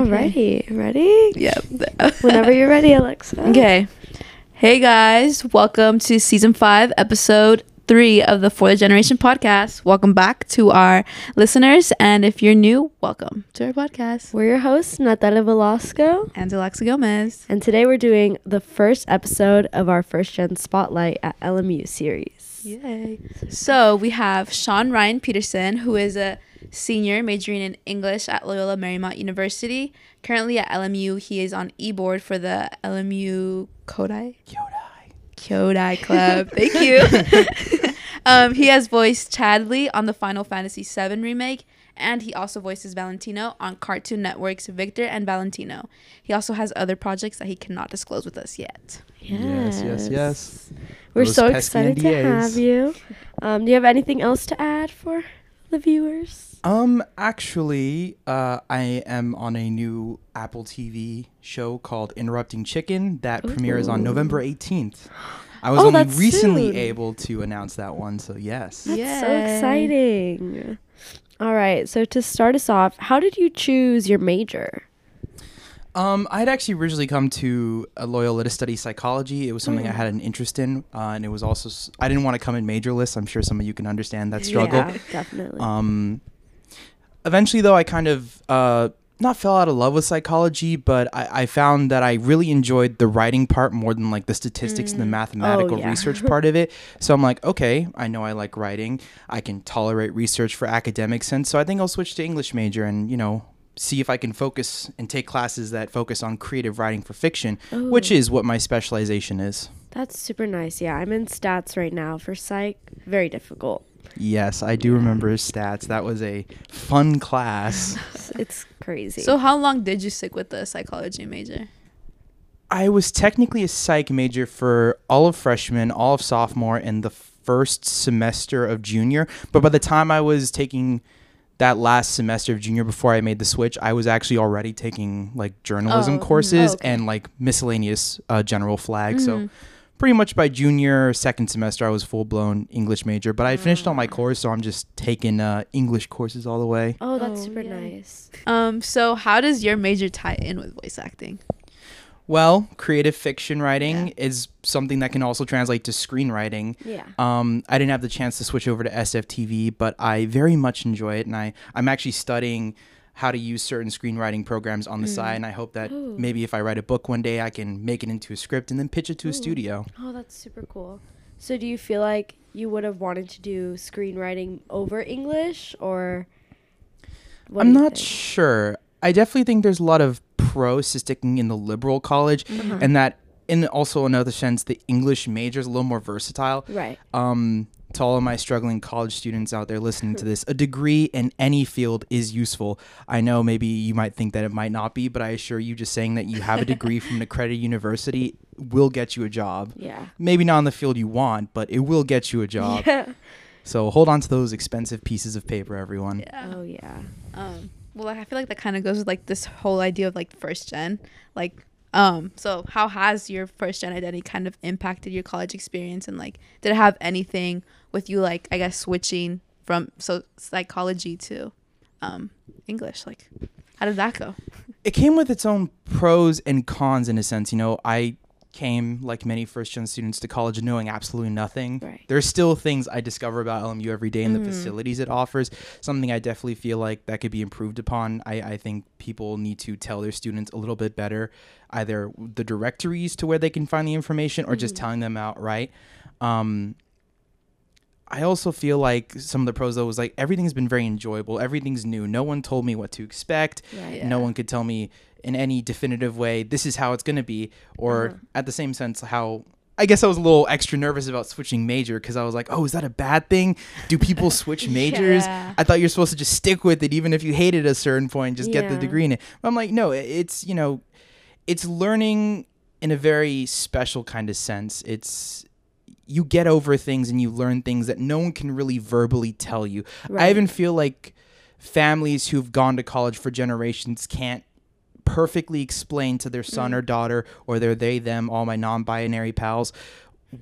Oh, Alrighty, ready? Yep. Whenever you're ready, Alexa. Okay. Hey guys, welcome to season five, episode three of the For the Generation podcast. Welcome back to our listeners, and if you're new, welcome to our podcast. We're your hosts, Natalia Velasco, And Alexa Gomez. and today we're doing the first episode of our first gen spotlight at LMU series. Yay. So we have Sean Ryan Peterson, who is a senior majoring in English at Loyola Marymount University. Currently at LMU, he is on e-board for the LMU Kodai Kyodai Club. Thank you. um, he has voiced Chadley on the Final Fantasy VII remake, and he also voices Valentino on Cartoon Network's Victor and Valentino. He also has other projects that he cannot disclose with us yet. Yes, yes, yes. We're Those so pesky excited to have you. Um, do you have anything else to add for the viewers? Um, actually, uh, I am on a new Apple TV show called Interrupting Chicken that premieres on November 18th. I was Oh, only recently soon. able to announce that one, so yes. That's so exciting. All right, so to start us off, how did you choose your major? Um, I had actually originally come to a Loyola to study psychology. It was something I Mm. had an interest in, uh, and it was also s- I didn't want to come in majorless. I'm sure some of you can understand that struggle. Yeah, definitely. Um, eventually, though, I kind of uh, not fell out of love with psychology, but I, I found that I really enjoyed the writing part more than like the statistics and the Mm. mathematical yeah. research part of it. So I'm like, okay, I know I like writing. I can tolerate research for academic sense. So I think I'll switch to English major and you know see if I can focus and take classes that focus on creative writing for fiction, which is what my specialization is. That's super nice. Yeah, I'm in stats right now for psych. Very difficult. Yes, I do remember stats. That was a fun class. It's, it's crazy. So, how long did you stick with the psychology major? I was technically a psych major for all of freshman, all of sophomore, and the first semester of junior. But by the time I was taking that last semester of junior before I made the switch, I was actually already taking like journalism Oh, mm, courses oh, okay. and like miscellaneous uh, general flag. Mhm. So pretty much by junior second semester, I was full blown English major. But I had finished all my course, so I'm just taking uh, English courses all the way. oh, that's Oh, super yeah. nice. Um, so how does your major tie in with voice acting? Well, creative fiction writing Yeah. is something that can also translate to screenwriting. Yeah. Um, I didn't have the chance to switch over to SFTV, but I very much enjoy it, and I I'm actually studying how to use certain screenwriting programs on the Mm. side, and I hope that Ooh. maybe if I write a book one day, I can make it into a script and then pitch it to Ooh. a studio. Oh, that's super cool. So, do you feel like you would have wanted to do screenwriting over English, or? what I'm not think? sure. I definitely think there's a lot of pros to sticking in the liberal college, Uh-huh. and that in also another sense, the English major is a little more versatile. Right. um, to all of my struggling college students out there listening to this, a degree in any field is useful. I know maybe you might think that it might not be, but I assure you, just saying that you have a degree from an accredited university will get you a job. Yeah. Maybe not in the field you want, but it will get you a job. Yeah. So hold on to those expensive pieces of paper, everyone. Yeah. Oh yeah. Um, well, I feel like that kind of goes with like this whole idea of like first gen. Like, um, so how has your first gen identity kind of impacted your college experience, and like, did it have anything with you, like, I guess switching from so psychology to, um, English? Like, how did that go? it came with its own pros and cons in a sense. You know, I came like many first gen students to college knowing absolutely nothing. Right. There's still things I discover about LMU every day and Mhm. the facilities it offers. Something I definitely feel like that could be improved upon. I, I think people need to tell their students a little bit better, either the directories to where they can find the information or just Mhm. telling them outright. Um, I also feel like some of the pros though was like everything's been very enjoyable. Everything's new. No one told me what to expect Right. Yeah. no one could tell me in any definitive way this is how it's going to be or Uh-huh. at the same sense how I guess I was a little extra nervous about switching major because I was like, oh, is that a bad thing? Do people switch majors? Yeah. I thought you're supposed to just stick with it, even if you hated a certain point, just get the degree in it. But I'm like, no, it's, you know, it's learning in a very special kind of sense. It's, you get over things and you learn things that no one can really verbally tell you. I even feel like families who've gone to college for generations can't perfectly explain to their son Mm. or daughter or their they them all my non-binary pals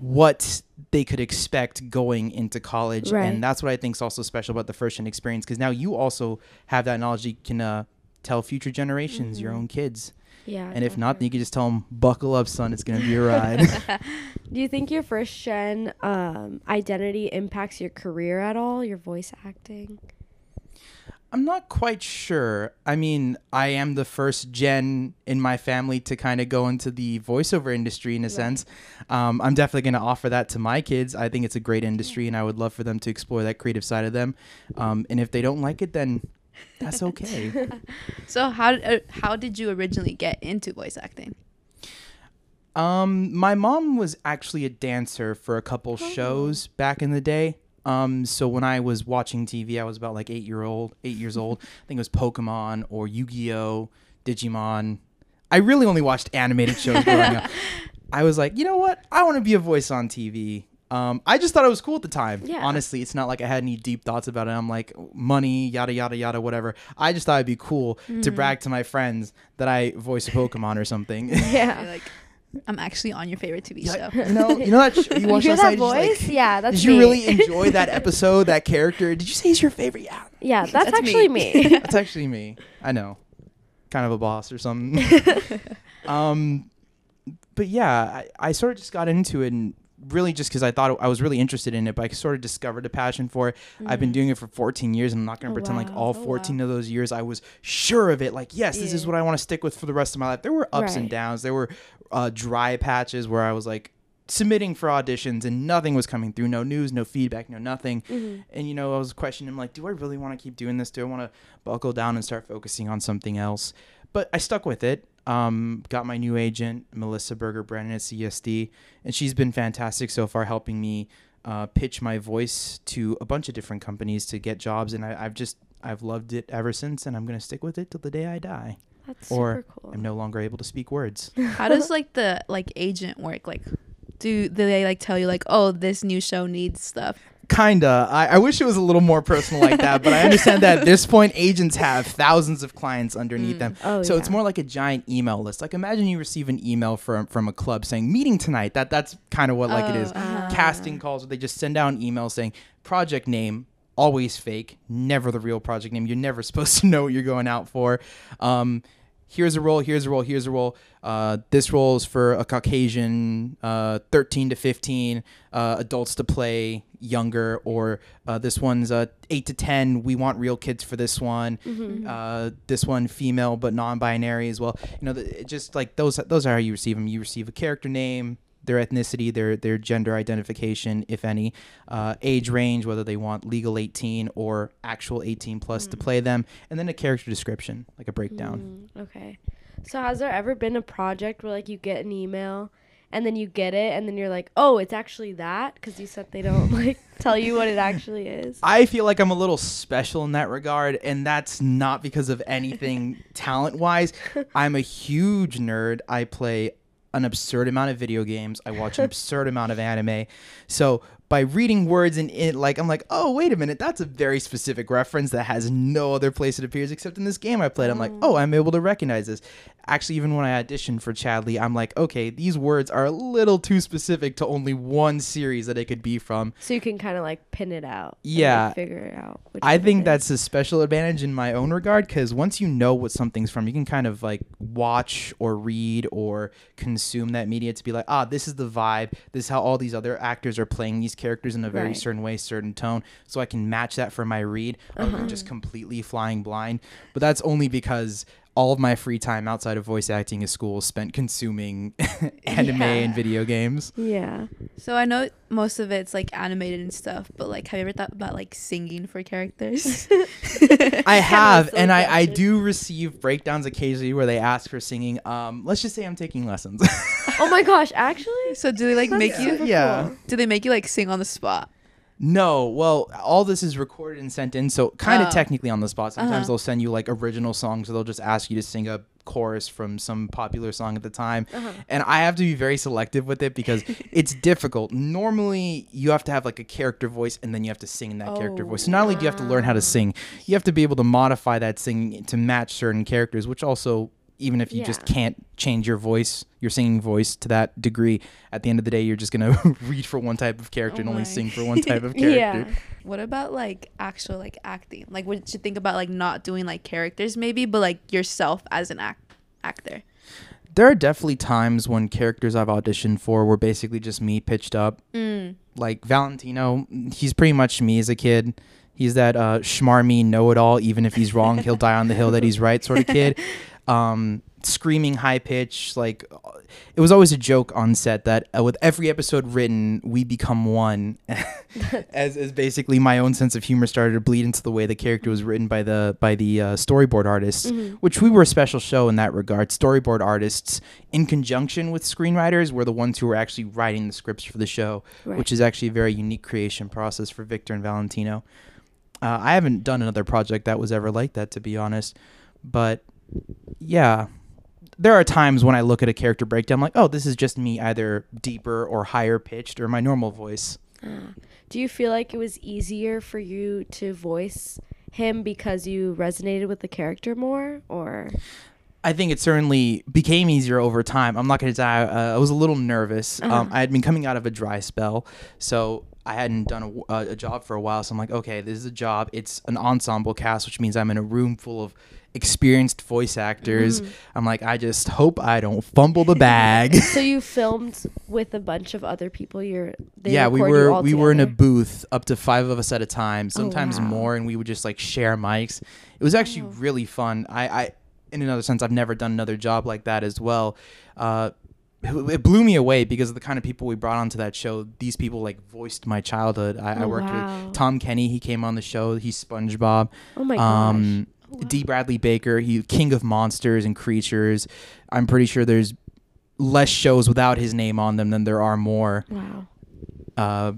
what they could expect going into college Right. and that's what i think is also special about the first gen experience because now you also have that knowledge you can uh, tell future generations, your Mhm. own kids. Yeah. And if not, then you can just tell them, buckle up, son. It's going to be a ride. Do you think your first gen um, identity impacts your career at all? Your voice acting? I'm not quite sure. I mean, I am the first gen in my family to kind of go into the voiceover industry in a Right. sense. Um, I'm definitely going to offer that to my kids. I think it's a great industry, and I would love for them to explore that creative side of them. Um, and if they don't like it, then that's okay. So how uh, how did you originally get into voice acting? Um, my mom was actually a dancer for a couple Oh. shows back in the day. Um, so when I was watching TV, I was about like eight year old, eight years old. I think it was Pokemon or Yu Gi Oh, Digimon. I really only watched animated shows growing up. I was like, you know what? I want to be a voice on TV. Um, I just thought it was cool at the time. Yeah. Honestly, it's not like I had any deep thoughts about it. I'm like, money, yada yada yada, whatever. I just thought it'd be cool to brag to my friends that I voice a Pokemon or something. Yeah. like, I'm actually on your favorite TV Yeah, show. you know, you know that sh- you You watch hear that night, you're voice? like, yeah, that's Did you me. really enjoy that episode, that character? Did you say he's your favorite? Yeah, yeah, that's, That's actually me. me. that's actually me. I know, kind of a boss or something. um, but yeah, I, I sort of just got into it and really just because I thought I was really interested in it, but I sort of discovered a passion for it. I've been doing it for 14 years, and I'm not going to Oh, pretend like wow. all Oh, wow. 14 of those years I was sure of it. Like, yes, this is what I want to stick with for the rest of my life. There were ups and downs. There were uh, dry patches where I was like submitting for auditions and nothing was coming through. No news, no feedback, no nothing. Mhm. And you know, I was questioning, like, do I really want to keep doing this? Do I want to buckle down and start focusing on something else? But I stuck with it. Um, got my new agent, Melissa Berger Brennan at CSD, and she's been fantastic so far, helping me uh, pitch my voice to a bunch of different companies to get jobs. And I, I've just I've loved it ever since, and I'm gonna stick with it till the day I die. That's Or super cool. I'm no longer able to speak words. How does like the like agent work? Like, do do they like tell you like, oh, this new show needs stuff? Kinda. I, I wish it was a little more personal like that, but I understand that at this point, agents have thousands of clients underneath Mm. them. Oh, so it's more like a giant email list. Like imagine you receive an email from from a club saying meeting tonight. That that's kind of what like it is. Oh, uh-huh. Casting calls where they just send out an email saying project name always fake, never the real project name. You're never supposed to know what you're going out for. Um, here's a role, here's a role, here's a role. Uh, this role is for a Caucasian, uh, 13 to 15 uh, adults to play younger, or uh, this one's uh, 8 to 10. We want real kids for this one. Mhm. Uh, this one female but non-binary as well. You know, the, just like those. Those are how you receive them. You receive a character name, their ethnicity, their their gender identification, if any, uh, age range, whether they want legal 18 or actual 18 plus to play them, and then a character description, like a breakdown. Mm, okay. So has there ever been a project where like you get an email and then you get it and then you're like, oh, it's actually that because you said they don't like tell you what it actually is. I feel like I'm a little special in that regard, and that's not because of anything talent wise. I'm a huge nerd. I play an absurd amount of video games. I watch an absurd amount of anime. So by reading words in it, like I'm like, oh wait a minute, that's a very specific reference that has no other place it appears except in this game I played. I'm like, oh, I'm able to recognize this. Actually, even when I auditioned for Chadley, I'm like, okay, these words are a little too specific to only one series that it could be from. So you can kind of like pin it out. and, like, Yeah. figure it out. I think that's a special advantage in my own regard because once you know what something's from, you can kind of like watch or read or consume that media to be like, ah, this is the vibe. This is how all these other actors are playing these characters in a very Right. certain way, certain tone. So I can match that for my read than just uh-huh. completely flying blind. But that's only because all of my free time outside of voice acting at school is spent consuming anime and video games. Yeah. So I know most of it's like animated and stuff, but like, have you ever thought about like singing for characters? I have, and I, I do receive breakdowns occasionally where they ask for singing. Um, let's just say I'm taking lessons. Oh my gosh, actually? so do they like That's make you? Yeah. cool. Do they make you like sing on the spot? No, well, all this is recorded and sent in, so kind of Oh. technically on the spot. Sometimes Uh-huh. they'll send you like original songs, or they'll just ask you to sing a chorus from some popular song at the time. Uh-huh. And I have to be very selective with it because it's difficult. Normally, you have to have like a character voice, and then you have to sing in that character voice. So not only do you have to learn how to sing, you have to be able to modify that singing to match certain characters, which also even if you just can't change your voice, your singing voice to that degree, at the end of the day, you're just gonna read for one type of character Oh and only sing for one type of character. Yeah. What about like actual like acting? Like, what you think about like not doing like characters maybe, but like yourself as an act actor? There are definitely times when characters I've auditioned for were basically just me pitched up. Mm. Like Valentino, he's pretty much me as a kid. He's that uh, schmarmy know-it-all. Even if he's wrong, he'll die on the hill that he's right sort of kid. Um, screaming high pitch, like it was always a joke on set that uh, with every episode written, we become one. as as basically my own sense of humor started to bleed into the way the character was written by the by the uh, storyboard artists, which we were a special show in that regard. Storyboard artists, in conjunction with screenwriters, were the ones who were actually writing the scripts for the show, Right. which is actually a very unique creation process for Victor and Valentino. Uh, I haven't done another project that was ever like that, to be honest. But yeah, there are times when I look at a character breakdown, like, oh, this is just me, either deeper or higher pitched, or my normal voice. Uh, do you feel like it was easier for you to voice him because you resonated with the character more, or I think it certainly became easier over time. I'm not going to die. Uh, I was a little nervous. Um, Uh-huh. I had been coming out of a dry spell, so I hadn't done a, a job for a while. So I'm like, okay, this is a job. It's an ensemble cast, which means I'm in a room full of experienced voice actors. Mm-hmm. I'm like, I just hope I don't fumble the bag. so you filmed with a bunch of other people? You're they yeah, we were we were in a booth up to five of us at a time, sometimes wow. more, and we would just like share mics. It was actually Oh. really fun. I, I, in another sense, I've never done another job like that as well. Uh, it, blew me away because of the kind of people we brought onto that show. These people like voiced my childhood. I, I Oh, worked wow. with Tom Kenny. He came on the show. He's SpongeBob. Oh my gosh! Um, Oh, wow. D. Bradley Baker, he king of monsters and creatures. I'm pretty sure there's less shows without his name on them than there are more wow. uh,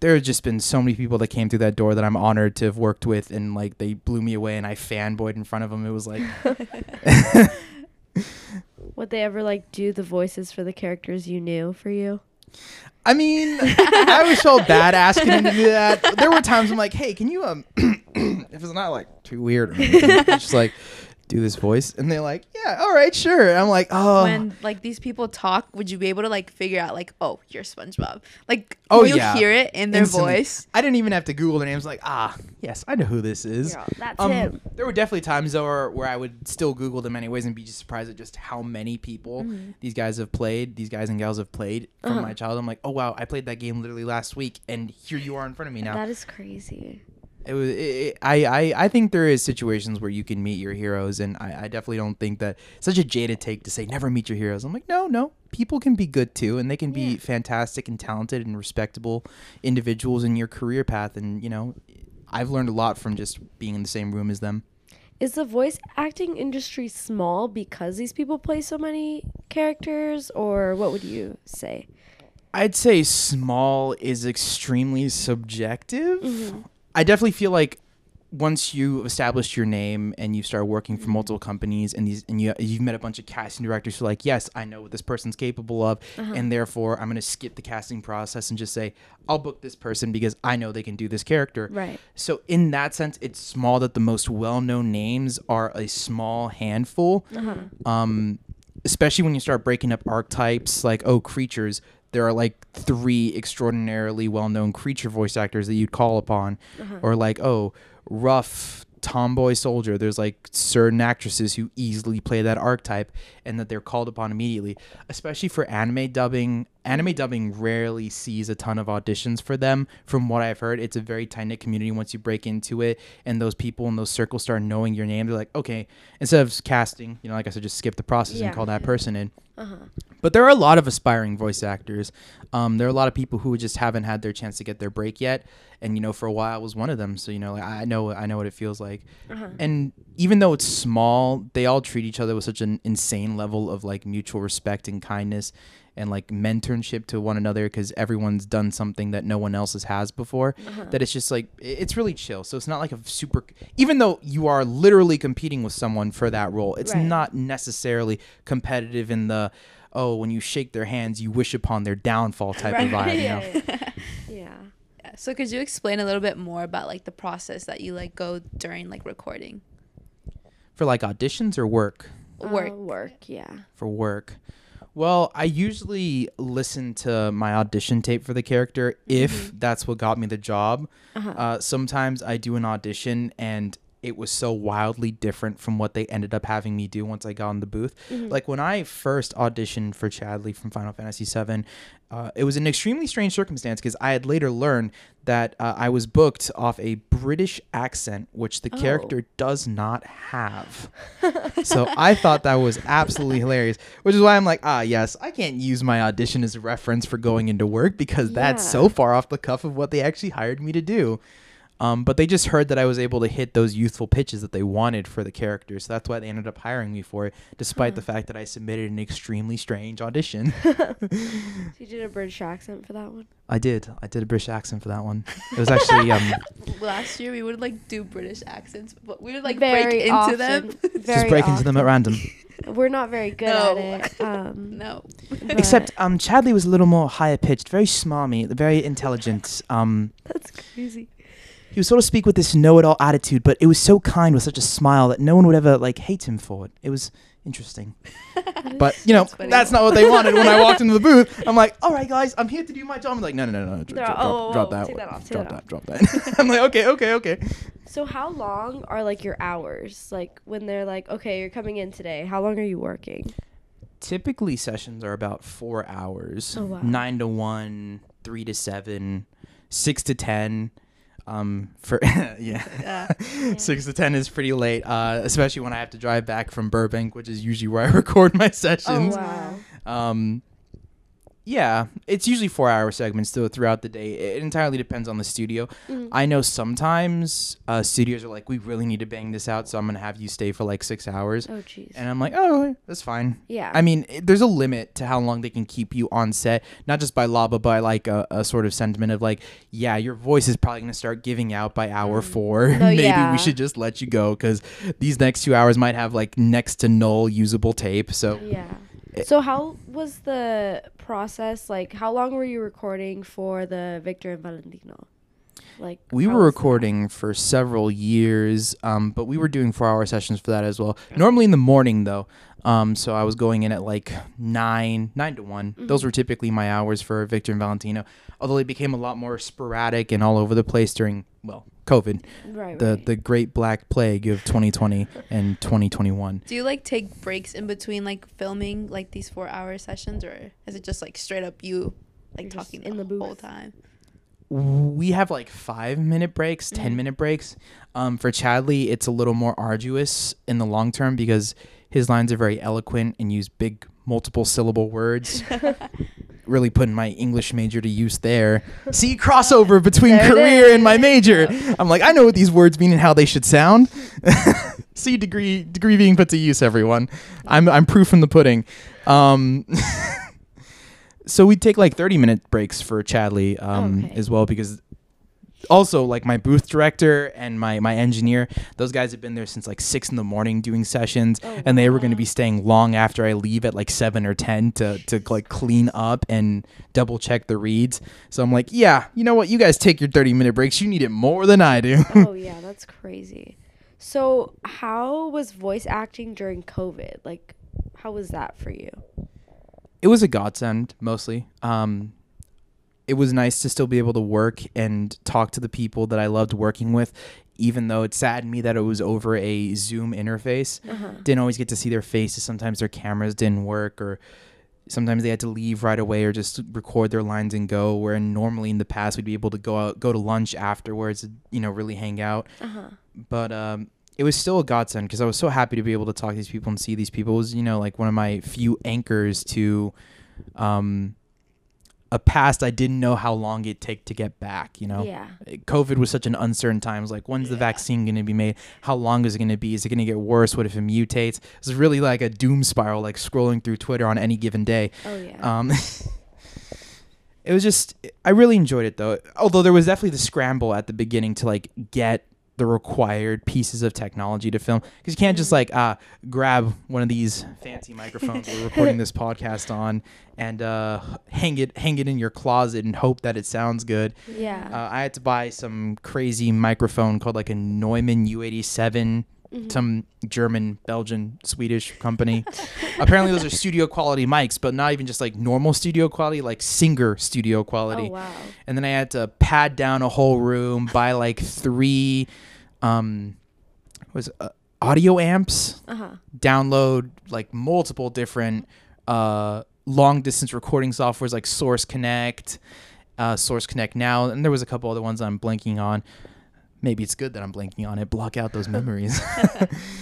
there have just been so many people that came through that door that I'm honored to have worked with, and like they blew me away, and I fanboyed in front of them. It was like, Would they ever like do the voices for the characters you knew for you? I mean, I always felt bad asking them to do that. There were times I'm like, hey, can you um, if it's not like too weird, or anything, just like do this voice, and they're like, yeah, all right, sure. And I'm like, oh, When like these people talk, would you be able to like figure out like, oh, you're SpongeBob? Like, Oh, you yeah. hear it in their Instantly. voice? I didn't even have to Google their names. Like, ah, yes, I know who this is. Girl, that's Um, him. there were definitely times though where, where I would still Google them anyways and be just surprised at just how many people these guys have played, these guys and gals have played from Uh-huh. my childhood. I'm like, oh wow, I played that game literally last week, and here you are in front of me now. That is crazy. It was, it, it- I, I, I think there is situations where you can meet your heroes, and I, I definitely don't think that such a jaded take to say never meet your heroes. I'm like, no, no, people can be good too, and they can be Yeah. fantastic and talented and respectable individuals in your career path, and you know. I've learned a lot from just being in the same room as them. Is the voice acting industry small because these people play so many characters, or what would you say? I'd say small is extremely subjective. Mm-hmm. I definitely feel like once you established your name and you start working Mm-hmm. for multiple companies and these and you you've met a bunch of casting directors who are like, yes, I know what this person's capable of, Uh-huh. and therefore I'm gonna skip the casting process and just say I'll book this person because I know they can do this character. Right. So in that sense, it's small that the most well-known names are a small handful. Uh-huh. Um, especially when you start breaking up archetypes, like oh, creatures. There are like three extraordinarily well-known creature voice actors that you'd call upon, Uh-huh. or like oh, rough tomboy soldier. There's like certain actresses who easily play that archetype, and that they're called upon immediately. Especially for anime dubbing, anime dubbing rarely sees a ton of auditions for them. From what I've heard, it's a very tight knit community. Once you break into it, and those people in those circles start knowing your name, they're like, okay, instead of casting, you know, like I said, just skip the process Yeah. and call that person in. Uh-huh. But there are a lot of aspiring voice actors. Um, there are a lot of people who just haven't had their chance to get their break yet, and you know, for a while I was one of them. So you know, like, I know I know what it feels like. Uh-huh. And even though it's small, they all treat each other with such an insane level of like mutual respect and kindness, and like mentorship to one another because everyone's done something that no one else has has before. Uh-huh. That it's just like it's really chill. So it's not like a super. Even though you are literally competing with someone for that role, it's Right. not necessarily competitive in the oh when you shake their hands you wish upon their downfall type of vibe. You know? yeah, yeah. yeah. Yeah. So could you explain a little bit more about like the process that you like go during like recording? For like auditions or work. Work. Uh, work, yeah. for work. Well, I usually listen to my audition tape for the character if that's what got me the job. Uh-huh. Uh, sometimes I do an audition and it was so wildly different from what they ended up having me do once I got in the booth. Like when I first auditioned for Chadley from Final Fantasy VII, uh, it was an extremely strange circumstance because I had later learned that uh, I was booked off a British accent, which the Oh. character does not have. so I thought that was absolutely hilarious, which is why I'm like, ah, yes, I can't use my audition as a reference for going into work because that's so far off the cuff of what they actually hired me to do. Um, but they just heard that I was able to hit those youthful pitches that they wanted for the character, so that's why they ended up hiring me for it, despite the fact that I submitted an extremely strange audition. You did a British accent for that one. I did. I did a British accent for that one. It was actually um, Last year we would like do British accents, but we would like Very break into often. them. just Very break into them at random. We're not very good No. at it. Um, no. Except um, Chadley was a little more higher pitched, very smarmy, very intelligent. Um, that's crazy. He would sort of speak with this know-it-all attitude, but it was so kind with such a smile that no one would ever like hate him for it. It was interesting. But you know, That's that's not what they wanted when I walked into the booth. I'm like, all right, guys, I'm here to do my job. I'm like, no, no, no, no, dr- They're drop, drop, oh, drop oh, that, that off, drop that that, drop that. I'm like, okay, okay, okay. So how long are like your hours? Like when they're like, okay, you're coming in today. How long are you working? Typically, sessions are about four hours. Oh, wow. Nine to one, three to seven, six to ten. Um, for yeah. Yeah. Six to ten is pretty late, uh, especially when I have to drive back from Burbank, which is usually where I record my Oh sessions. wow. Um, yeah, it's usually four hour segments though throughout the day. It entirely depends on the studio. Mhm. I know sometimes uh, studios are like, we really need to bang this out, so I'm gonna have you stay for like six hours, Oh jeez. and I'm like, oh, that's fine. Yeah. I mean, it, there's a limit to how long they can keep you on set, not just by law, but by like a, a sort of sentiment of like, yeah, your voice is probably gonna start giving out by hour four. No, Maybe yeah. we should just let you go because these next two hours might have like next to null usable tape. So yeah. It- So how was the process? Like, how long were you recording for the Victor and Valentino? Like We were was that? recording for several years, um, but we were doing four hour sessions for that as well. Normally in the morning though. Um, so I was going in at like nine, nine to one. Mm-hmm. Those were typically my hours for Victor and Valentino. Although it became a lot more sporadic and all over the place during well, COVID, Right. the right. the great black plague of 2020 and 2021. Do you like take breaks in between like filming like these four hour sessions or is it just like straight up you like You're talking in the, the whole time? we have like five minute breaks, Mm-hmm. 10 minute breaks. Um, for Chadley, it's a little more arduous in the long term because his lines are very eloquent and use big multiple syllable words. really putting my English major to use there. See crossover between There career and my major. I'm like, I know what these words mean and how they should sound. See degree degree being put to use, everyone. I'm I'm proof in the pudding. Um, so we take like 30 minute breaks for Chadley um, Okay. as well because also like my booth director and my my engineer those guys have been there since like six in the morning doing sessions Oh, and they were going to be staying long after i leave at like seven or ten to to like clean up and double check the reads so i'm like yeah you know what you guys take your 30 minute breaks you need it more than i do oh yeah, that's crazy. So how was voice acting during COVID? Like, how was that for you? it was a godsend mostly. Um, it was nice to still be able to work and talk to the people that I loved working with, even though it saddened me that it was over a Zoom interface. Uh-huh. Didn't always get to see their faces. Sometimes their cameras didn't work, or sometimes they had to leave right away or just record their lines and go. Where normally in the past we'd be able to go out, go to lunch afterwards, you know, really hang out Uh-huh. but um, it was still a godsend because I was so happy to be able to talk to these people and see these people. It was you know like one of my few anchors to um, a past I didn't know how long it'd take to get back. You know, Yeah. COVID was such an uncertain time. It like, when's the vaccine going to be made? How long is it going to be? Is it going to get worse? What if it mutates? It was really like a doom spiral, like scrolling through Twitter on any given day. Oh yeah. Um, it was just I really enjoyed it though. Although there was definitely the scramble at the beginning to like get the required pieces of technology to film because you can't just like uh grab one of these fancy microphones we're recording this podcast on and uh hang it hang it in your closet and hope that it sounds good. yeah. Uh, I had to buy some crazy microphone called like a Neumann U87 some German, Belgian, Swedish company. Apparently, those are studio quality mics, but not even just like normal studio quality, like singer studio quality. Oh wow. And then I had to pad down a whole room, buy like three, um, what was it, uh, audio amps, Uh huh. download like multiple different uh, long distance recording softwares like Source Connect, uh, Source Connect Now, and there was a couple other ones I'm blanking on. Maybe it's good that I'm blanking on it. Block out those memories.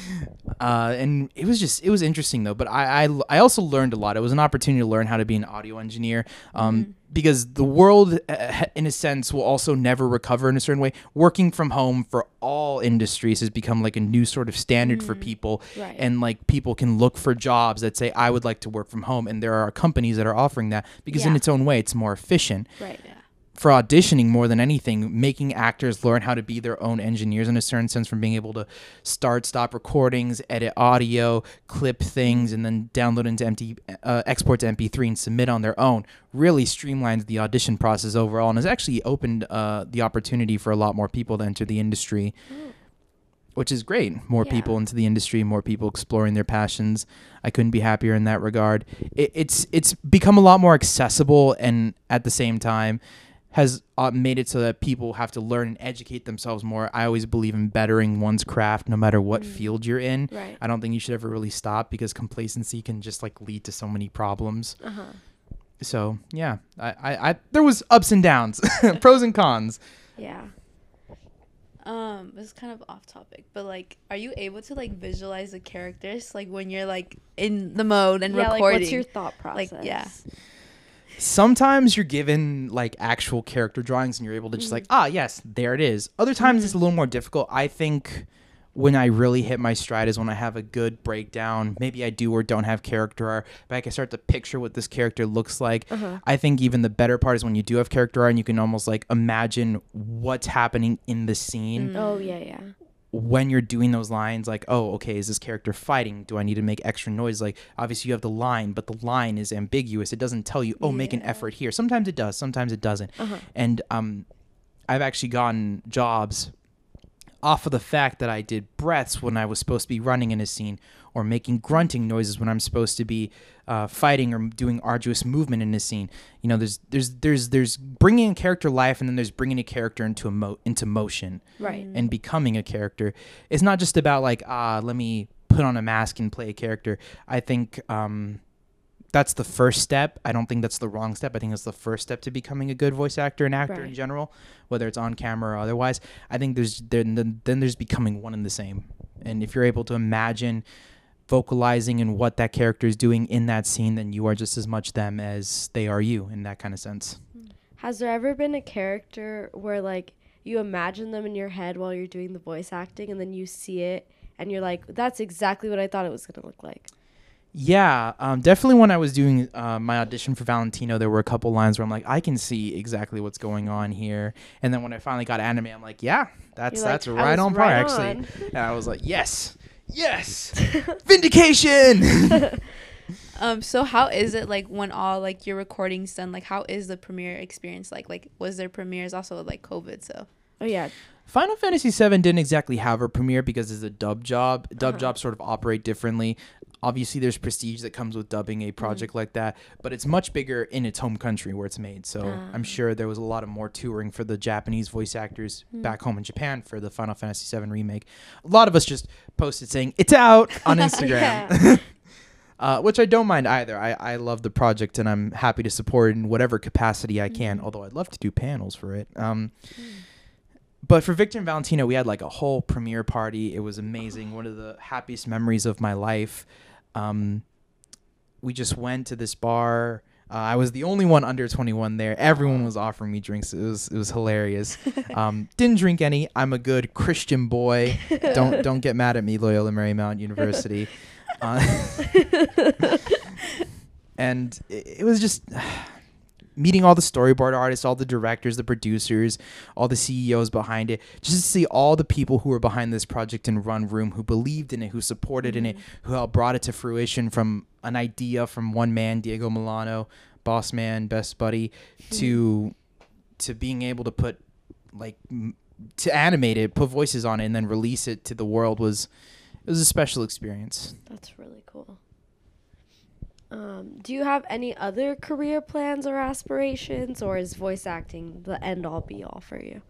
uh, and it was just it was interesting though. But I, I I also learned a lot. It was an opportunity to learn how to be an audio engineer. Um, Because the world, uh, in a sense, will also never recover in a certain way. Working from home for all industries has become like a new sort of standard for people Right. and like people can look for jobs that say i would like to work from home and there are companies that are offering that because in its own way it's more efficient Right. Yeah. For auditioning more than anything making actors learn how to be their own engineers in a certain sense from being able to start stop recordings edit audio clip things and then download into empty uh, export to mp3 and submit on their own really streamlines the audition process overall and has actually opened uh, the opportunity for a lot more people to enter the industry which is great. More Yeah. people into the industry, more people exploring their passions. I couldn't be happier in that regard. It, it's it's become a lot more accessible, and at the same time, has uh, made it so that people have to learn and educate themselves more. I always believe in bettering one's craft, no matter what field you're in. Right. I don't think you should ever really stop because complacency can just like lead to so many problems. Uh huh. So yeah, I, I, I there was ups and downs, pros and cons. Yeah. Um, this is kind of off topic, but like, are you able to like visualize the characters like when you're like in the mode and yeah. Like, recording? what's your thought process? Like, yeah. Sometimes you're given like actual character drawings and you're able to just like mm. ah yes there it is. Other times it's a mm. little more difficult. I think when i really hit my stride is when i have a good breakdown. Maybe i do or don't have character art but i can start to picture what this character looks like. Uh-huh. I think even the better part is when you do have character art and you can almost like imagine what's happening in the scene. Mm. Oh yeah, yeah. When you're doing those lines like oh okay is this character fighting? Do i need to make extra noise? Like obviously you have the line but the line is ambiguous. It doesn't tell you oh make an effort here. Sometimes it does sometimes it doesn't. And um i've actually gotten jobs off of the fact that i did breaths when i was supposed to be running in a scene or making grunting noises when i'm supposed to be uh, fighting or doing arduous movement in a scene you know there's there's there's there's bringing a character life and then there's bringing a character into a mo- into motion Right. and becoming a character. It's not just about like ah, let me put on a mask and play a character. I think um, that's the first step. I don't think that's the wrong step. I think it's the first step to becoming a good voice actor and actor in general, whether it's on camera or otherwise. I think there's then then, then there's becoming one and the same. And if you're able to imagine vocalizing and what that character is doing in that scene, then you are just as much them as they are you in that kind of sense. Has there ever been a character where like you imagine them in your head while you're doing the voice acting and then you see it and you're like, that's exactly what I thought it was gonna look like? Yeah, um, definitely. When I was doing uh, my audition for Valentino, there were a couple lines where I'm like, I can see exactly what's going on here. And then when I finally got anime, I'm like, yeah, that's You're like, that's "I right on par right actually. on. And I was like, yes, yes, vindication. Um, so how is it like when all like your recordings done? Like, how is the premiere experience like? Like, was there premieres also like COVID? So Oh yeah. Final Fantasy VII didn't exactly have a premiere because it's a dub job. Dub Uh-huh. jobs sort of operate differently. Obviously, there's prestige that comes with dubbing Mm-hmm. a project like that, but it's much bigger in its home country where it's made. So Ah. I'm sure there was a lot of more touring for the Japanese voice actors Hmm. back home in Japan for the Final Fantasy VII remake. A lot of us just posted saying it's out on Instagram. Uh, which I don't mind either. I, I love the project and I'm happy to support in whatever capacity I can. Mm-hmm. Although I'd love to do panels for it. Um, but for Victor and Valentino, we had like a whole premiere party. It was amazing. One of the happiest memories of my life. Um, we just went to this bar. Uh, I was the only one under 21 there. Everyone was offering me drinks. It was it was hilarious. Um, didn't drink any. I'm a good Christian boy. Don't don't get mad at me, Loyola Marymount University. Uh, and it, it was just meeting all the storyboard artists, all the directors, the producers, all the CEOs behind it, just to see all the people who were behind this project in Run Room, who believed in it, who supported in it, mm-hmm. who helped brought it to fruition from an idea from one man, Diego Molano, boss man, best buddy, mm-hmm. to to being able to put like m- to animate it, put voices on it, and then release it to the world was it was a special experience. That's really cool. Um, do you have any other career plans or aspirations, or is voice acting the end all be all for you?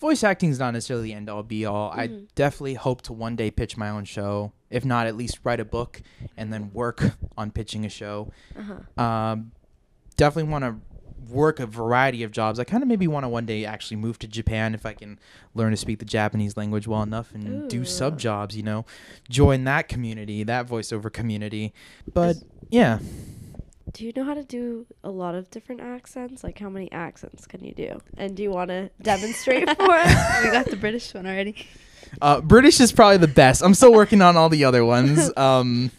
Voice acting is not necessarily the end all be all. I Mhm. definitely hope to one day pitch my own show. If not, at least write a book and then work on pitching a show. Uh huh. Um, definitely want to work a variety of jobs. I kind of maybe want to one day actually move to Japan if I can learn to speak the Japanese language well enough and do sub jobs, you know, join that community, that voiceover community. But yeah, Do you know how to do a lot of different accents? Like, how many accents can you do? And do you want to demonstrate for us? we got the British one already. uh, British is probably the best. I'm still working on all the other ones. Um,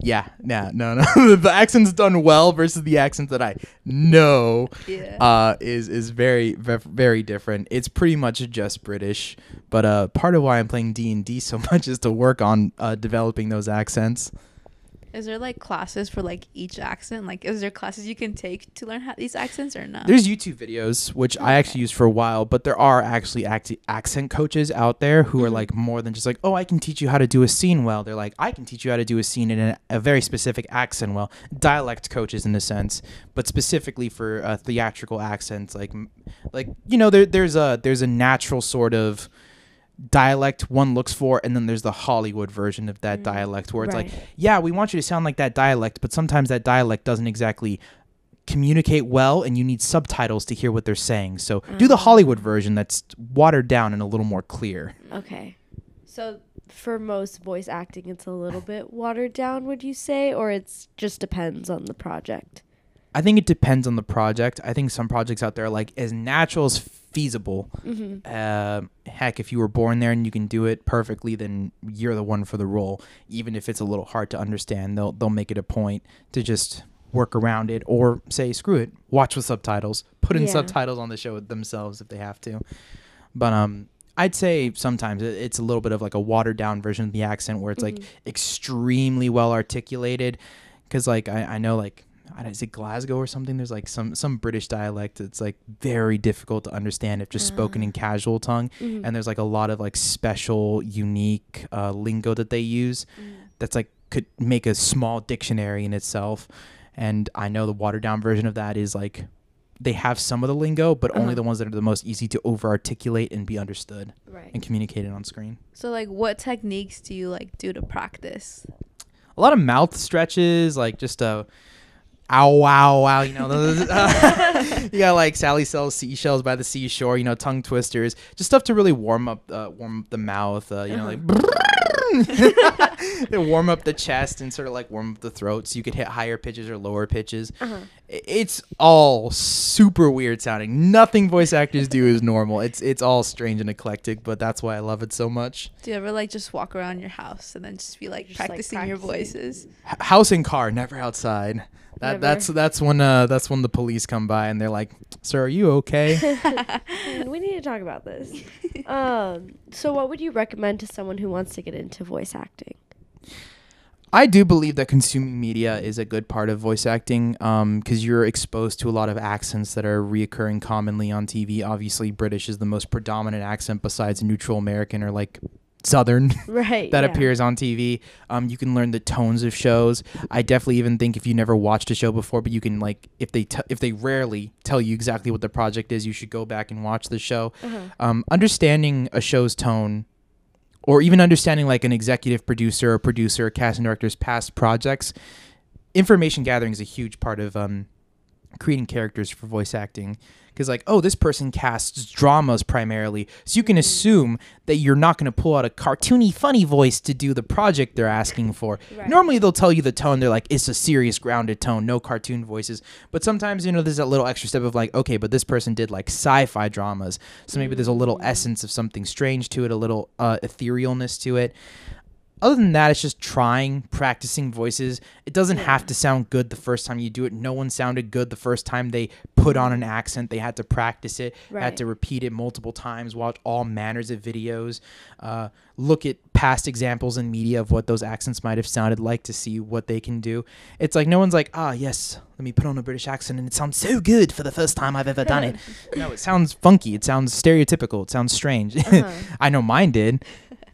yeah, nah, no, no. the accent's done well versus the accent that I know Yeah. uh, is is very very different. It's pretty much just British, but uh, part of why I'm playing D and D so much is to work on uh, developing those accents. Is there like classes for like each accent? Like, is there classes you can take to learn how these accents or not? There's YouTube videos which I actually used for a while, but there are actually act- accent coaches out there who are Mhm. like more than just like, oh, I can teach you how to do a scene well. They're like, I can teach you how to do a scene in a, a very specific accent well. Dialect coaches in a sense, but specifically for uh, theatrical accents, like, like you know, there there's a there's a natural sort of dialect one looks for and then there's the hollywood version of that Mm, dialect where it's like yeah we want you to sound like that dialect but sometimes that dialect doesn't exactly communicate well and you need subtitles to hear what they're saying so do the Ah. hollywood version that's watered down and a little more clear Okay. So, for most voice acting, it's a little bit watered down, would you say? Or it's just depends on the project? i think it depends on the project i think some projects out there are like as natural as feasible Mm-hmm. uh, heck if you were born there and you can do it perfectly then you're the one for the role even if it's a little hard to understand they'll they'll make it a point to just work around it or say screw it watch with subtitles put in Yeah. subtitles on the show themselves if they have to but um I'd say sometimes it's a little bit of like a watered down version of the accent where it's like Mhm. extremely well articulated because like I, I know like I don't, is it Glasgow or something there's like some some British dialect that's like very difficult to understand if just spoken in Ah. casual tongue Mhm. and there's like a lot of like special unique uh, lingo that they use Mm. that's like could make a small dictionary in itself and I know the watered down version of that is like they have some of the lingo but only Uh-huh. the ones that are the most easy to over articulate and be understood Right. and communicated on screen so, like, what techniques do you like do to practice? a lot of mouth stretches, like just a ow wow wow, you know. those, uh, you got like Sally sells seashells by the seashore, you know, tongue twisters, just stuff to really warm up, uh, warm up the mouth, uh, you know, like. to warm up the chest and sort of like warm up the throat so you could hit higher pitches or lower pitches. Uh-huh. It's all super weird sounding. Nothing voice actors do is normal. It's it's all strange and eclectic, but that's why I love it so much. Do you ever like just walk around your house and then just be like Just, like, practicing your voices? H- house and car, never outside. That Never. that's that's when uh that's when the police come by and they're like, "Sir, are you okay?" We need to talk about this. um, so, what would you recommend to someone who wants to get into voice acting? I do believe that consuming media is a good part of voice acting because you're exposed to a lot of accents that are reoccurring commonly on TV. Obviously, British is the most predominant accent besides neutral American or like Southern. Right. that yeah. appears on TV. Um, you can learn the tones of shows. I definitely even think if you never watched a show before, but you can like if they t- if they rarely tell you exactly what the project is, you should go back and watch the show. Uh-huh. Um, understanding a show's tone, or even understanding like an executive producer or producer, or cast and director's past projects, information gathering is a huge part of um, creating characters for voice acting. Because like, oh, this person casts dramas primarily, so you can assume that you're not going to pull out a cartoony, funny voice to do the project they're asking for. Right. Normally, they'll tell you the tone. They're like, it's a serious, grounded tone, no cartoon voices. But sometimes, you know, there's that little extra step of like, okay, but this person did like sci-fi dramas, so maybe there's a little essence of something strange to it, a little uh, etherealness to it. Other than that, it's just trying, practicing voices. It doesn't have to sound good the first time you do it. No one sounded good the first time they put on an accent. They had to practice it, Right. had to repeat it multiple times, watch all manners of videos, uh, look at past examples in media of what those accents might have sounded like to see what they can do. It's like no one's like, ah, yes, let me put on a British accent and it sounds so good for the first time I've ever done it. no, it sounds funky. It sounds stereotypical. It sounds strange. Uh-huh. I know mine did.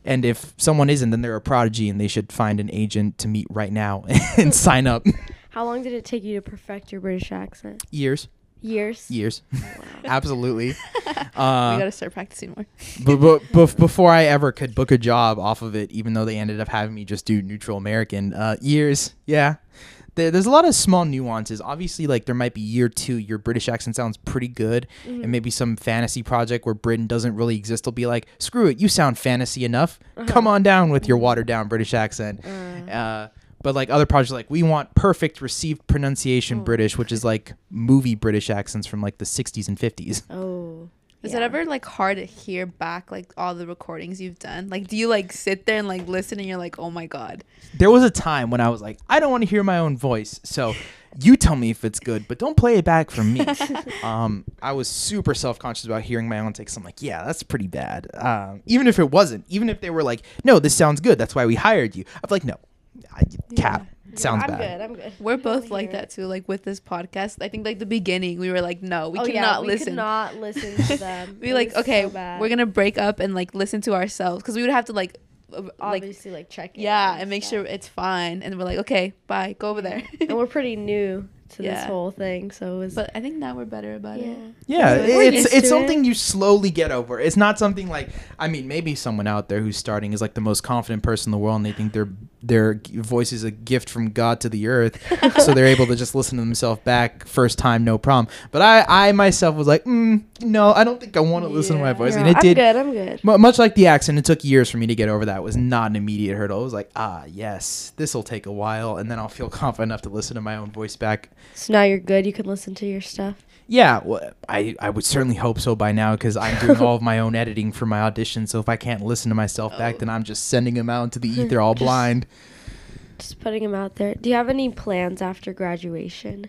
And if someone isn't, then they're a prodigy, and they should find an agent to meet right now and sign up. How long did it take you to perfect your British accent? years, Years. years, Wow. absolutely. we Uh, gotta start practicing more. but, but, bef- before I ever could book a job off of it, even though they ended up having me just do neutral American, uh, years, yeah. There, there's a lot of small nuances. Obviously, like there might be year two, your British accent sounds pretty good, Mhm. and maybe some fantasy project where Britain doesn't really exist will be like, screw it, you sound fantasy enough. Come on down with your watered down British accent. Uh, Uh, but like other projects, like we want perfect received pronunciation Oh. British, which is like movie British accents from like the 60s and 50s. oh. Is yeah. it ever like hard to hear back like all the recordings you've done? Like, do you like sit there and like listen and you're like, oh my god? There was a time when I was like, I don't want to hear my own voice, so you tell me if it's good, but don't play it back for me. um, I was super self conscious about hearing my own takes. I'm like, yeah, that's pretty bad. Um, even if it wasn't, even if they were like, no, this sounds good, that's why we hired you. I'm like, no, I, cap sounds I'm bad. good. I'm good. We're both like that too. Like with this podcast, I think like the beginning, we were like, no, we oh, cannot yeah, we listen. Could not listen to them. we It like okay, so we're gonna break up and like listen to ourselves because we would have to like, uh, like obviously like, check. it yeah, and make sure it's fine. And we're like, okay, bye, go over there. and we're pretty new to this whole thing, so it was. but I think now we're better about yeah. it. Yeah, We're it's it's something it. you slowly get over. It's not something like I mean, maybe someone out there who's starting is like the most confident person in the world, and they think their their voice is a gift from God to the earth, so they're able to just listen to themselves back first time, no problem. But I I myself was like, mm, no, I don't think I want to listen to my voice, No, and it I'm did. good. I'm good. mu- Much like the accent, it took years for me to get over that. It was not an immediate hurdle. It was like, ah, yes, this will take a while, and then I'll feel confident enough to listen to my own voice back So now you're good. You can listen to your stuff. yeah, well, I, I would certainly hope so by now because I'm doing all of my own editing for my audition. So if I can't listen to myself back, Oh. then I'm just sending them out into the ether all Just- blind. Just putting them out there. Do you have any plans after graduation?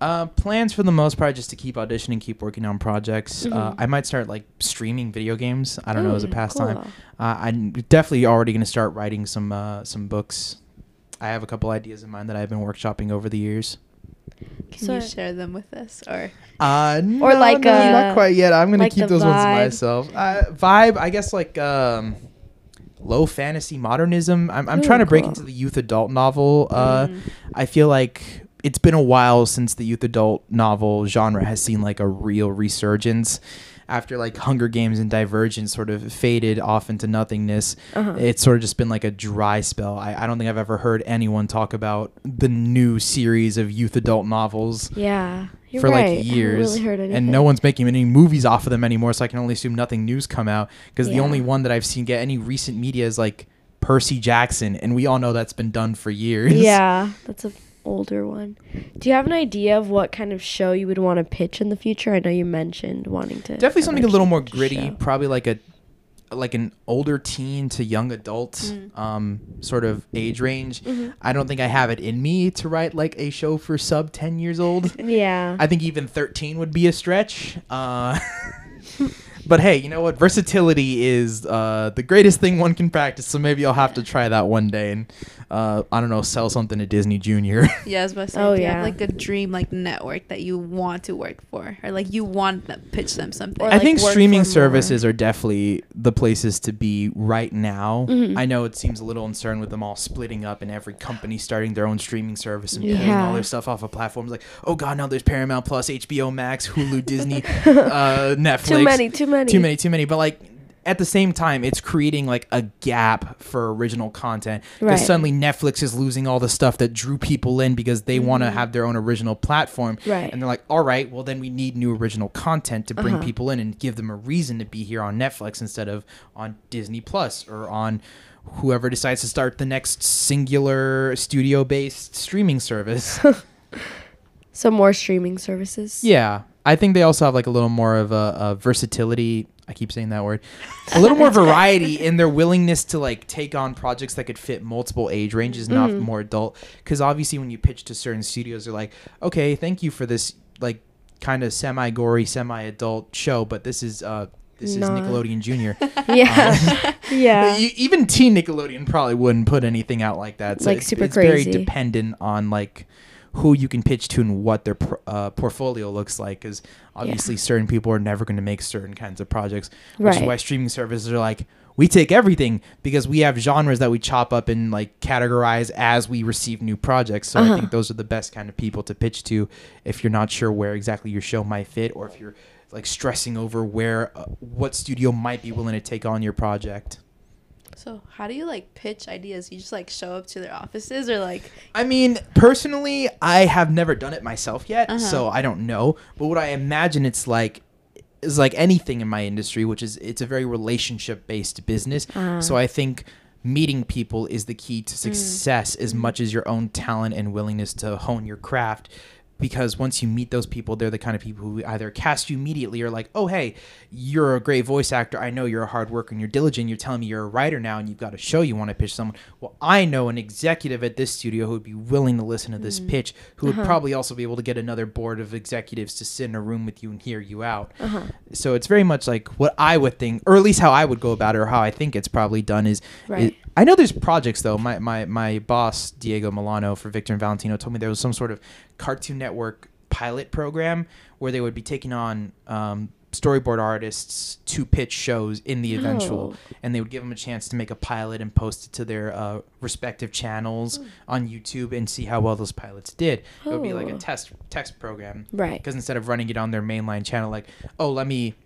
Uh, plans for the most part just to keep auditioning, keep working on projects. Uh, Mhm. I might start like streaming video games. I don't know as a Mm, pastime. cool. Uh, I'm definitely already going to start writing some uh, some books. I have a couple ideas in mind that I've been workshopping over the years. Can So- you share them with us or? Uh, no, like, no, uh, not quite yet. I'm gonna like keep the those ones to myself. Uh, vibe, I guess, like um, low fantasy modernism. I'm, I'm Ooh, trying to break into the youth adult novel. Uh, Mm. I feel like it's been a while since the youth adult novel genre has seen like a real resurgence. After like Hunger Games and Divergent sort of faded off into nothingness, Uh-huh. it's sort of just been like a dry spell. I, I don't think I've ever heard anyone talk about the new series of youth adult novels yeah. You're for right. I like haven't years, really heard and no one's making any movies off of them anymore. So I can only assume nothing new's come out because the only one that I've seen get any recent media is like Percy Jackson, and we all know that's been done for years. Yeah, that's a older one. Do you have an idea of what kind of show you would want to pitch in the future? I know you mentioned wanting to definitely something a little more gritty. show. Probably like a like an older teen to young adult Mm. um, sort of age range. Mhm. I don't think I have it in me to write like a show for sub ten years old. Yeah. I think even 13 would be a stretch. Uh, but hey, you know what? Versatility is uh, the greatest thing one can practice. So maybe I'll have to try that one day and uh, I don't know, sell something to Disney Junior. Yeah, I was about to say, Oh, do you have yeah. like a dream like network that you want to work for, or like you want to pitch them something? Or, I like, think streaming for more. services are definitely the places to be right now. Mhm. I know it seems a little uncertain with them all splitting up and every company starting their own streaming service and pulling Yeah. all their stuff off of platforms like, oh god, now there's Paramount Plus, HBO Max, Hulu, Disney, uh, Netflix. Too many, too many. Too many too many but like at the same time it's creating like a gap for original content because Right. suddenly netflix is losing all the stuff that drew people in because they want to have their own original platform Right. and they're like all right well then we need new original content to bring Uh-huh. people in and give them a reason to be here on netflix instead of on disney plus or on whoever decides to start the next singular studio based streaming service So more streaming services. Yeah, I think they also have like a little more of a, a versatility. I keep saying that word. A little more variety in their willingness to like take on projects that could fit multiple age ranges, not Mhm. more adult. Because obviously, when you pitch to certain studios, they're like, "Okay, thank you for this like kind of semi-gory, semi-adult show, but this is uh this Nah. is Nickelodeon Junior." Yeah. yeah. You- even teen Nickelodeon probably wouldn't put anything out like that. So Like, it's, super it's very dependent on like who you can pitch to and what their uh, portfolio looks like. Because obviously, certain people are never going to make certain kinds of projects, which is why streaming services are like, we take everything because we have genres that we chop up and like categorize as we receive new projects. So Uh-huh. I think those are the best kind of people to pitch to if you're not sure where exactly your show might fit or if you're like stressing over where uh, what studio might be willing to take on your project. So how do you like pitch ideas? You just like show up to their offices or like I mean, personally, I have never done it myself yet, Uh-huh. so I don't know. But what I imagine it's like is like anything in my industry, which is it's a very relationship based business. Ah. So I think meeting people is the key to success as much as your own talent and willingness to hone your craft. Because once you meet those people, they're the kind of people who either cast you immediately or like, oh hey, you're a great voice actor. I know you're a hard worker and you're diligent. You're telling me you're a writer now and you've got a show you want to pitch someone. Well, I know an executive at this studio who would be willing to listen to this pitch, who would probably also be able to get another board of executives to sit in a room with you and hear you out. Uh-huh. So it's very much like what I would think, or at least how I would go about it, or how I think it's probably done is. Right. is- I know there's projects though. My, my my boss Diego Molano for Victor and Valentino told me there was some sort of Cartoon Network pilot program where they would be taking on um, storyboard artists to pitch shows in the eventual, Oh. and they would give them a chance to make a pilot and post it to their uh, respective channels on YouTube and see how well those pilots did. It would be like a Oh. test text program Right. because instead of running it on their mainline channel like oh let me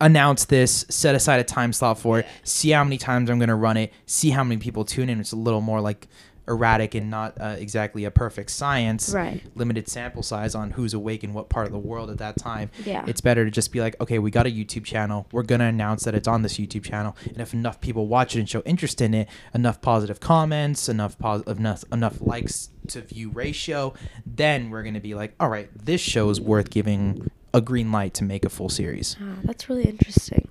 announce this set aside a time slot for it see how many times i'm going to run it see how many people tune in. It's a little more like erratic and not uh, exactly a perfect science. Right. limited sample size on who's awake in what part of the world at that time. Yeah. it's better to just be like okay we got a youtube channel. We're going to announce that it's on this youtube channel. And if enough people watch it and show interest in it enough positive comments enough positive enough, enough likes to view ratio then we're going to be like all right this show is worth giving a green light to make a full series Ah, that's really interesting.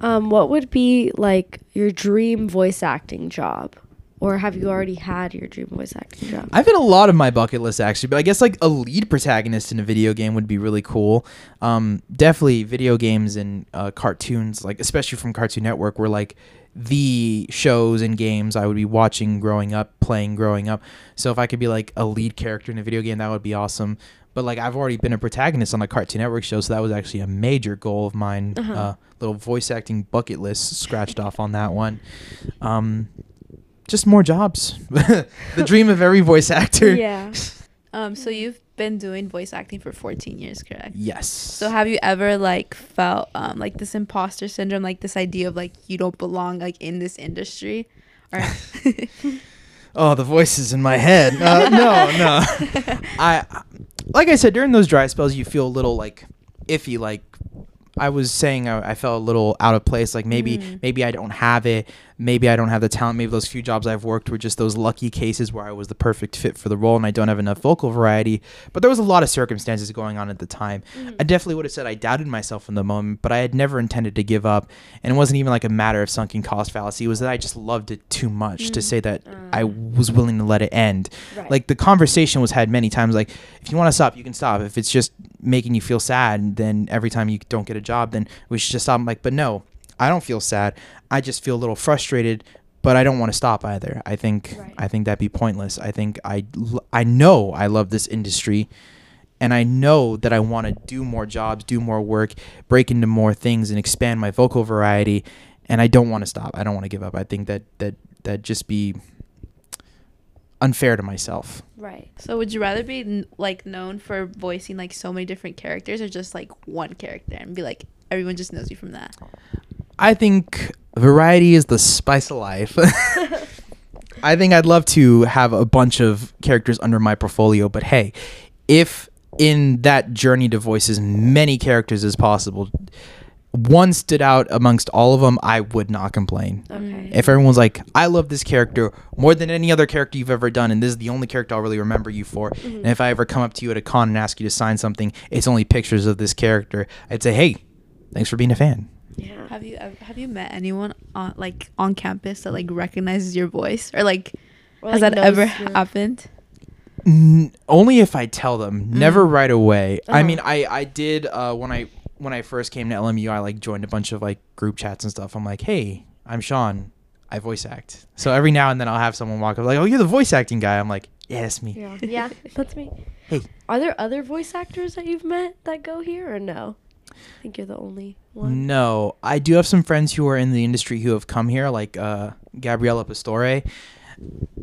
Um, what would be like your dream voice acting job, or have you already had your dream voice acting job? I've had a lot of my bucket list actually, but I guess like a lead protagonist in a video game would be really cool. Um, definitely video games and uh, cartoons, like especially from Cartoon Network, were like the shows and games I would be watching growing up, playing growing up. So if I could be like a lead character in a video game, that would be awesome. But like I've already been a protagonist on a Cartoon Network show, so that was actually a major goal of mine. Uh-huh. Uh, little voice acting bucket list scratched off on that one. Um, just more jobs. the dream of every voice actor. Yeah. um so you've been doing voice acting for 14 years, correct? Yes. So have you ever like felt um like this imposter syndrome, like this idea of like you don't belong like in this industry? Or oh, the voices in my head. Uh, no, no. I like I said during those dry spells, you feel a little like iffy. Like I was saying, I, I felt a little out of place. Like maybe Mm. maybe I don't have it. Maybe I don't have the talent. Maybe those few jobs I've worked were just those lucky cases where I was the perfect fit for the role, and I don't have enough vocal variety. But there was a lot of circumstances going on at the time. Mm-hmm. I definitely would have said I doubted myself in the moment, but I had never intended to give up. And it wasn't even like a matter of sunken cost fallacy. It was that I just loved it too much to say that mm-hmm. I was willing to let it end. Right. Like the conversation was had many times. Like if you want to stop, you can stop. If it's just making you feel sad, then every time you don't get a job, then we should just stop. I'm like, but no, I don't feel sad. I just feel a little frustrated. But I don't want to stop either. I think Right. I think that'd be pointless. I think I I know I love this industry and I know that I want to do more jobs, do more work, break into more things, and expand my vocal variety. And I don't want to stop. I don't want to give up. I think that that that just be unfair to myself. right. so would you rather be like known for voicing like so many different characters or just like one character and be like everyone just knows you from that? I think variety is the spice of life. I think I'd love to have a bunch of characters under my portfolio, but hey, if in that journey to voice as many characters as possible, one stood out amongst all of them, I would not complain. Okay. If everyone's like, I love this character more than any other character you've ever done, and this is the only character I'll really remember you for. And mm-hmm. if I ever come up to you at a con and ask you to sign something, it's only pictures of this character, I'd say, hey, thanks for being a fan. Yeah. Have you have you met anyone on like on campus that like recognizes your voice or like Or, has like, that ever your- happened? N- only if I tell them. Never right away. I Uh-huh. mean, I I did uh, when I when I first came to LMU. I like joined a bunch of like group chats and stuff. I'm like, hey, I'm Sean. I voice act. So every now and then I'll have someone walk up like, oh, you're the voice acting guy. I'm like, yeah, it's me. Yeah. Yeah. That's me. Hey. Are there other voice actors that you've met that go here or no? I think you're the only one. No, I do have some friends who are in the industry who have come here, like uh, Gabriella Pastore.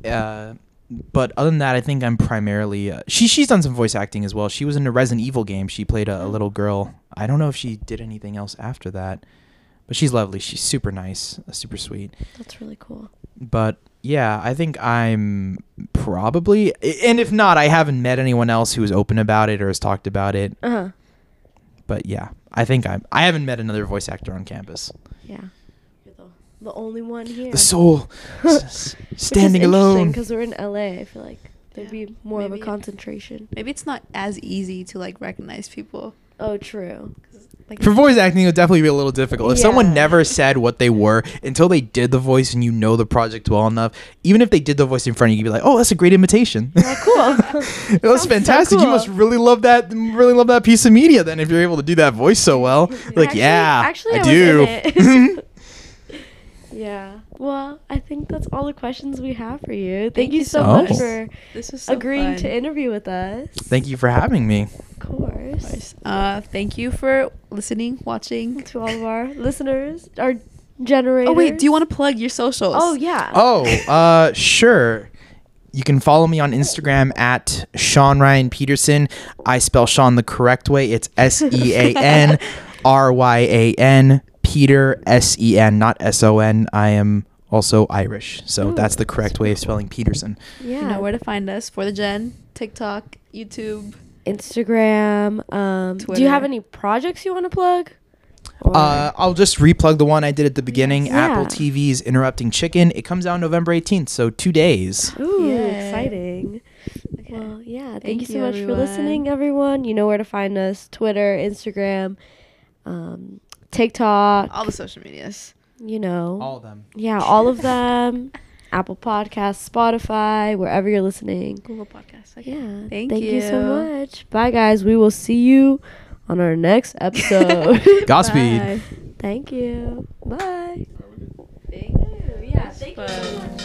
Uh, but other than that, I think I'm primarily uh, she. She's done some voice acting as well. She was in a Resident Evil game. She played a, a little girl. I don't know if she did anything else after that, but she's lovely. She's super nice, uh, super sweet. That's really cool. But yeah, I think I'm probably, and if not, I haven't met anyone else who is open about it or has talked about it. Uh huh. But yeah, I think I'm. I haven't met another voice actor on campus. Yeah. You're the, the only one here. The soul s- standing alone. Because we're in LA, I feel like there'd Yeah. be more of a concentration. Maybe it's not as easy to like recognize people. Oh, true. 'Cause, Like For voice acting, it would definitely be a little difficult. If someone never said what they were until they did the voice and you know the project well enough, even if they did the voice in front of you, you'd be like, "Oh, that's a great imitation." Oh, cool. that's Sounds so fantastic. You must really love that. Really love that piece of media. Then, if you're able to do that voice so well, like, Actually- yeah, actually, I, I do. yeah. Well, I think that's all the questions we have for you. Thank, you so much Oh. for This was so agreeing fun. to interview with us. Thank you for having me. Of course. Uh, thank you for listening, watching. To all of our listeners, our generators. Oh wait, do you want to plug your socials? Oh yeah. Oh, uh, sure. You can follow me on Instagram at Sean Ryan Peterson. I spell Sean the correct way. It's S E A N R Y A N Peter S E N, not S O N. I am also Irish, so Ooh, that's the correct way of spelling Peterson. Yeah. You know where to find us for the Gen, TikTok, YouTube. Instagram. Um, do you have any projects you want to plug? Uh, I'll just replug the one I did at the beginning. Yes. Apple Yeah. TV's Interrupting Chicken. It comes out November 18th, so two days. Ooh, Yay. exciting. Okay. Well, yeah. Thank, Thank you so you, much for listening, everyone. You know where to find us: Twitter, Instagram, um, TikTok, all the social medias. You know, all of them. Yeah, all of them. Apple Podcasts, Spotify, wherever you're listening. Google Podcasts. Okay. Yeah. Thank, thank you. you so much. Bye, guys. We will see you on our next episode. Godspeed. Bye. Thank you. Bye. Thank you. Yeah, That's thank fun. you so much.